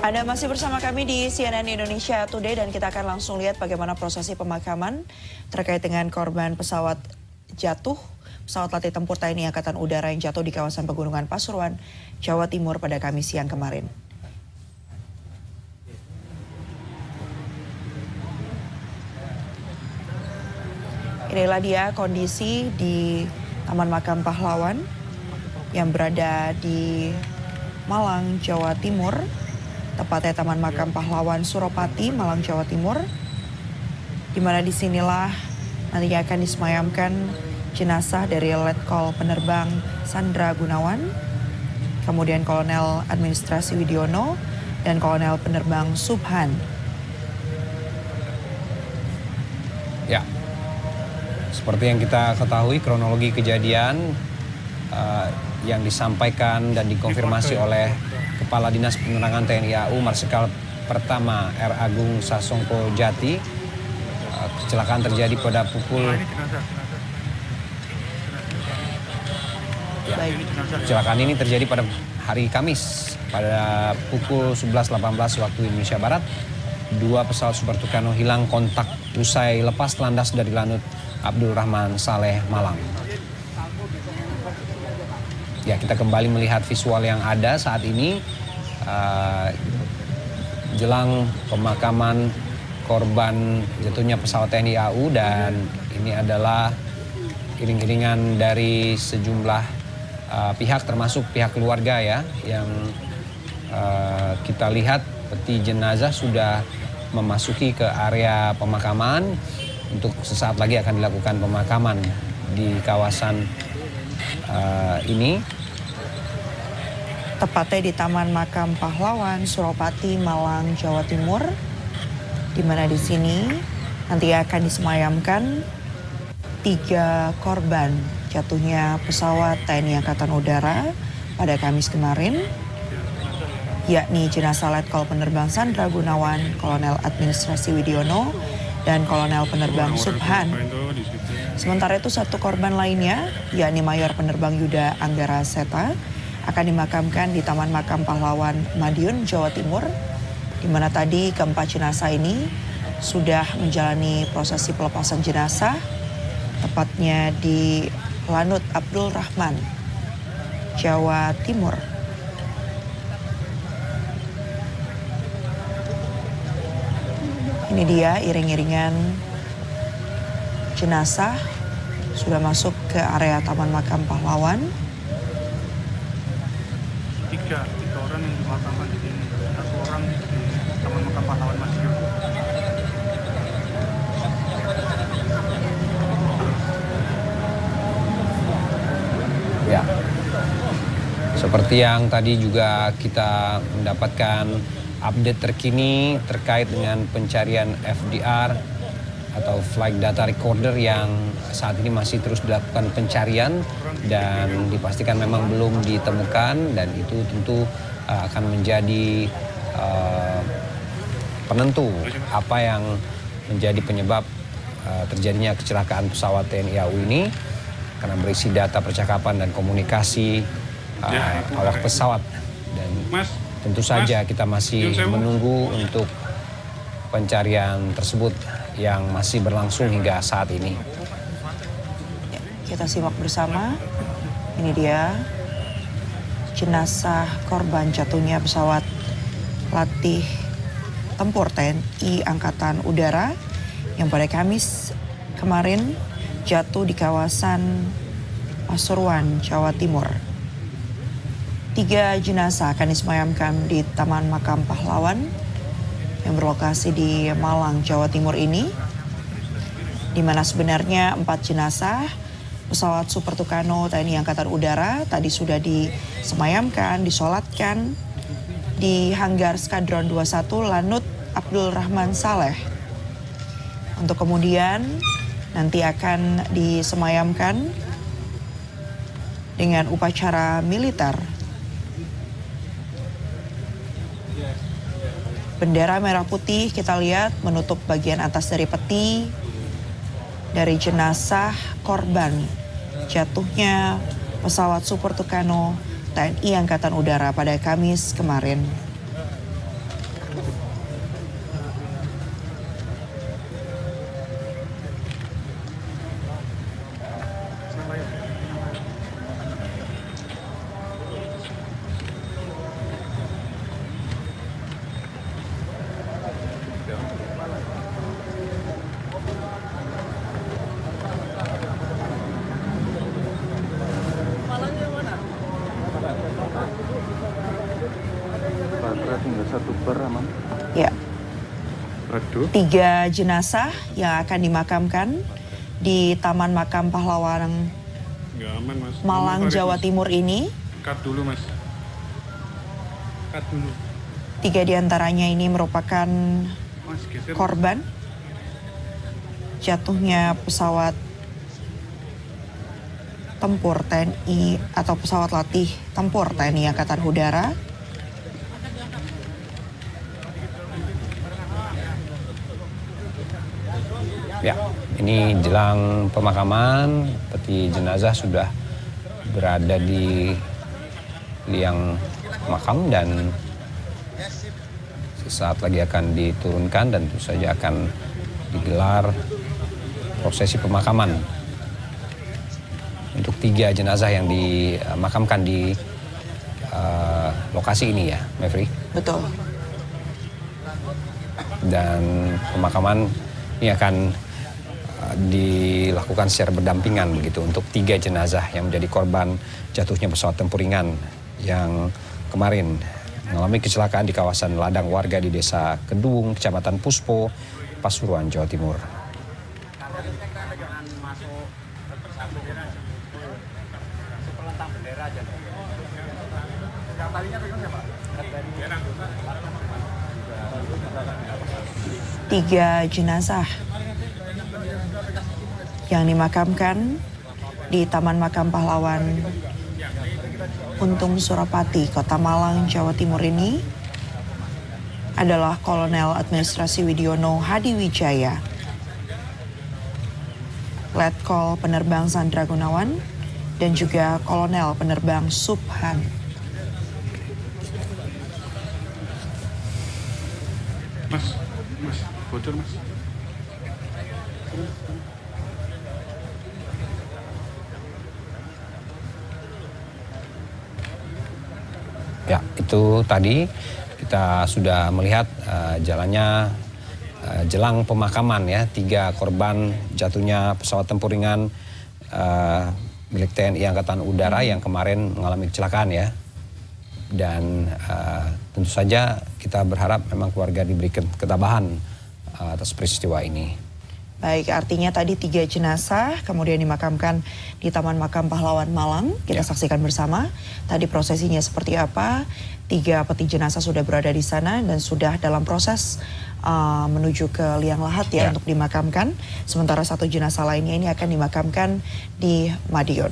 Anda masih bersama kami di CNN Indonesia Today dan kita akan langsung lihat bagaimana prosesi pemakaman terkait dengan korban pesawat jatuh pesawat latih tempur TNI Angkatan Udara yang jatuh di kawasan Pegunungan Pasuruan, Jawa Timur pada Kamis siang kemarin. Inilah dia kondisi di Taman Makam Pahlawan yang berada di Malang, Jawa Timur tepatnya Taman Makam Pahlawan Suropati, Malang, Jawa Timur, di mana di sinilah nantinya akan disemayamkan jenazah dari Letkol Penerbang Sandra Gunawan, kemudian Kolonel Administrasi Widiono, dan Kolonel Penerbang Subhan. Ya, seperti yang kita ketahui kronologi kejadian uh, yang disampaikan dan dikonfirmasi oleh Kepala Dinas Penerangan TNI AU Marsikal Pertama R. Agung Sasongko Jati. Eh, kecelakaan terjadi pada pukul Ya, kecelakaan ini terjadi pada hari Kamis pada pukul 11.18 waktu Indonesia Barat. Dua pesawat Super Tucano hilang kontak usai lepas landas dari Lanut Abdul Rahman Saleh Malang. Ya, kita kembali melihat visual yang ada saat ini. Uh, jelang pemakaman korban jatuhnya pesawat TNI AU dan ini adalah iring-iringan dari sejumlah uh, pihak termasuk pihak keluarga ya yang uh, kita lihat peti jenazah sudah memasuki ke area pemakaman. Untuk sesaat lagi akan dilakukan pemakaman di kawasan uh, ini tepatnya di Taman Makam Pahlawan, Suropati, Malang, Jawa Timur, di mana di sini nanti akan disemayamkan tiga korban jatuhnya pesawat TNI Angkatan Udara pada Kamis kemarin, yakni jenazah Letkol Penerbang Sandra Gunawan, Kolonel Administrasi Widiono, dan Kolonel Penerbang Subhan. Sementara itu satu korban lainnya, yakni Mayor Penerbang Yuda Anggara Seta, akan dimakamkan di Taman Makam Pahlawan Madiun, Jawa Timur, di mana tadi keempat jenazah ini sudah menjalani prosesi pelepasan jenazah, tepatnya di Lanut Abdul Rahman, Jawa Timur. Ini dia iring-iringan jenazah sudah masuk ke area Taman Makam Pahlawan. Tiga tiga orang yang dimakamkan di sini. Satu orang di Taman Makam Pahlawan Madiun Ya. Seperti yang tadi juga kita mendapatkan update terkini terkait dengan pencarian FDR atau flight data recorder yang saat ini masih terus dilakukan pencarian dan dipastikan memang belum ditemukan dan itu tentu uh, akan menjadi uh, penentu apa yang menjadi penyebab uh, terjadinya kecelakaan pesawat TNI AU ini karena berisi data percakapan dan komunikasi uh, awak pesawat. Dan tentu saja kita masih menunggu untuk pencarian tersebut yang masih berlangsung hingga saat ini. Ya, kita simak bersama. Ini dia jenazah korban jatuhnya pesawat latih tempur TNI Angkatan Udara yang pada Kamis kemarin jatuh di kawasan Pasuruan, Jawa Timur. Tiga jenazah akan disemayamkan di Taman Makam Pahlawan berlokasi di Malang, Jawa Timur ini, di mana sebenarnya empat jenazah pesawat Super Tucano TNI Angkatan Udara tadi sudah disemayamkan, disolatkan di Hanggar Skadron 21 Lanut Abdul Rahman Saleh. Untuk kemudian nanti akan disemayamkan dengan upacara militer Bendera merah putih kita lihat menutup bagian atas dari peti dari jenazah korban jatuhnya pesawat Super Tucano TNI Angkatan Udara pada Kamis kemarin. Ya, Aduh. tiga jenazah yang akan dimakamkan di Taman Makam Pahlawan aman mas. Malang, Jawa mas. Timur ini. Cut dulu mas. Cut dulu. Tiga di antaranya ini merupakan Mas geser. korban jatuhnya pesawat tempur TNI atau pesawat latih tempur TNI Angkatan Udara Ya, ini jelang pemakaman, peti jenazah sudah berada di liang makam dan sesaat lagi akan diturunkan dan tentu saja akan digelar prosesi pemakaman. Untuk tiga jenazah yang dimakamkan di eh, lokasi ini ya, Mevri. Betul. Dan pemakaman ini akan uh, dilakukan secara berdampingan begitu untuk tiga jenazah yang menjadi korban jatuhnya pesawat tempur ringan yang kemarin mengalami kecelakaan di kawasan ladang warga di desa Kedung, Kecamatan Puspo, Pasuruan, Jawa Timur. tiga jenazah yang dimakamkan di Taman Makam Pahlawan Untung Surapati, Kota Malang, Jawa Timur ini adalah Kolonel Administrasi Widiono Hadi Wijaya, Letkol Penerbang Sandra Gunawan, dan juga Kolonel Penerbang Subhan. Mas, mas, bocor mas. Itu tadi kita sudah melihat uh, jalannya uh, jelang pemakaman ya tiga korban jatuhnya pesawat tempur ringan uh, milik TNI Angkatan Udara yang kemarin mengalami kecelakaan ya. Dan uh, tentu saja kita berharap memang keluarga diberikan ketabahan uh, atas peristiwa ini. Baik, artinya tadi tiga jenazah kemudian dimakamkan di Taman Makam Pahlawan Malang. Kita Ya. saksikan bersama tadi prosesinya seperti apa. Tiga peti jenazah sudah berada di sana dan sudah dalam proses uh, menuju ke liang lahat ya, Ya. untuk dimakamkan. Sementara satu jenazah lainnya ini akan dimakamkan di Madiun.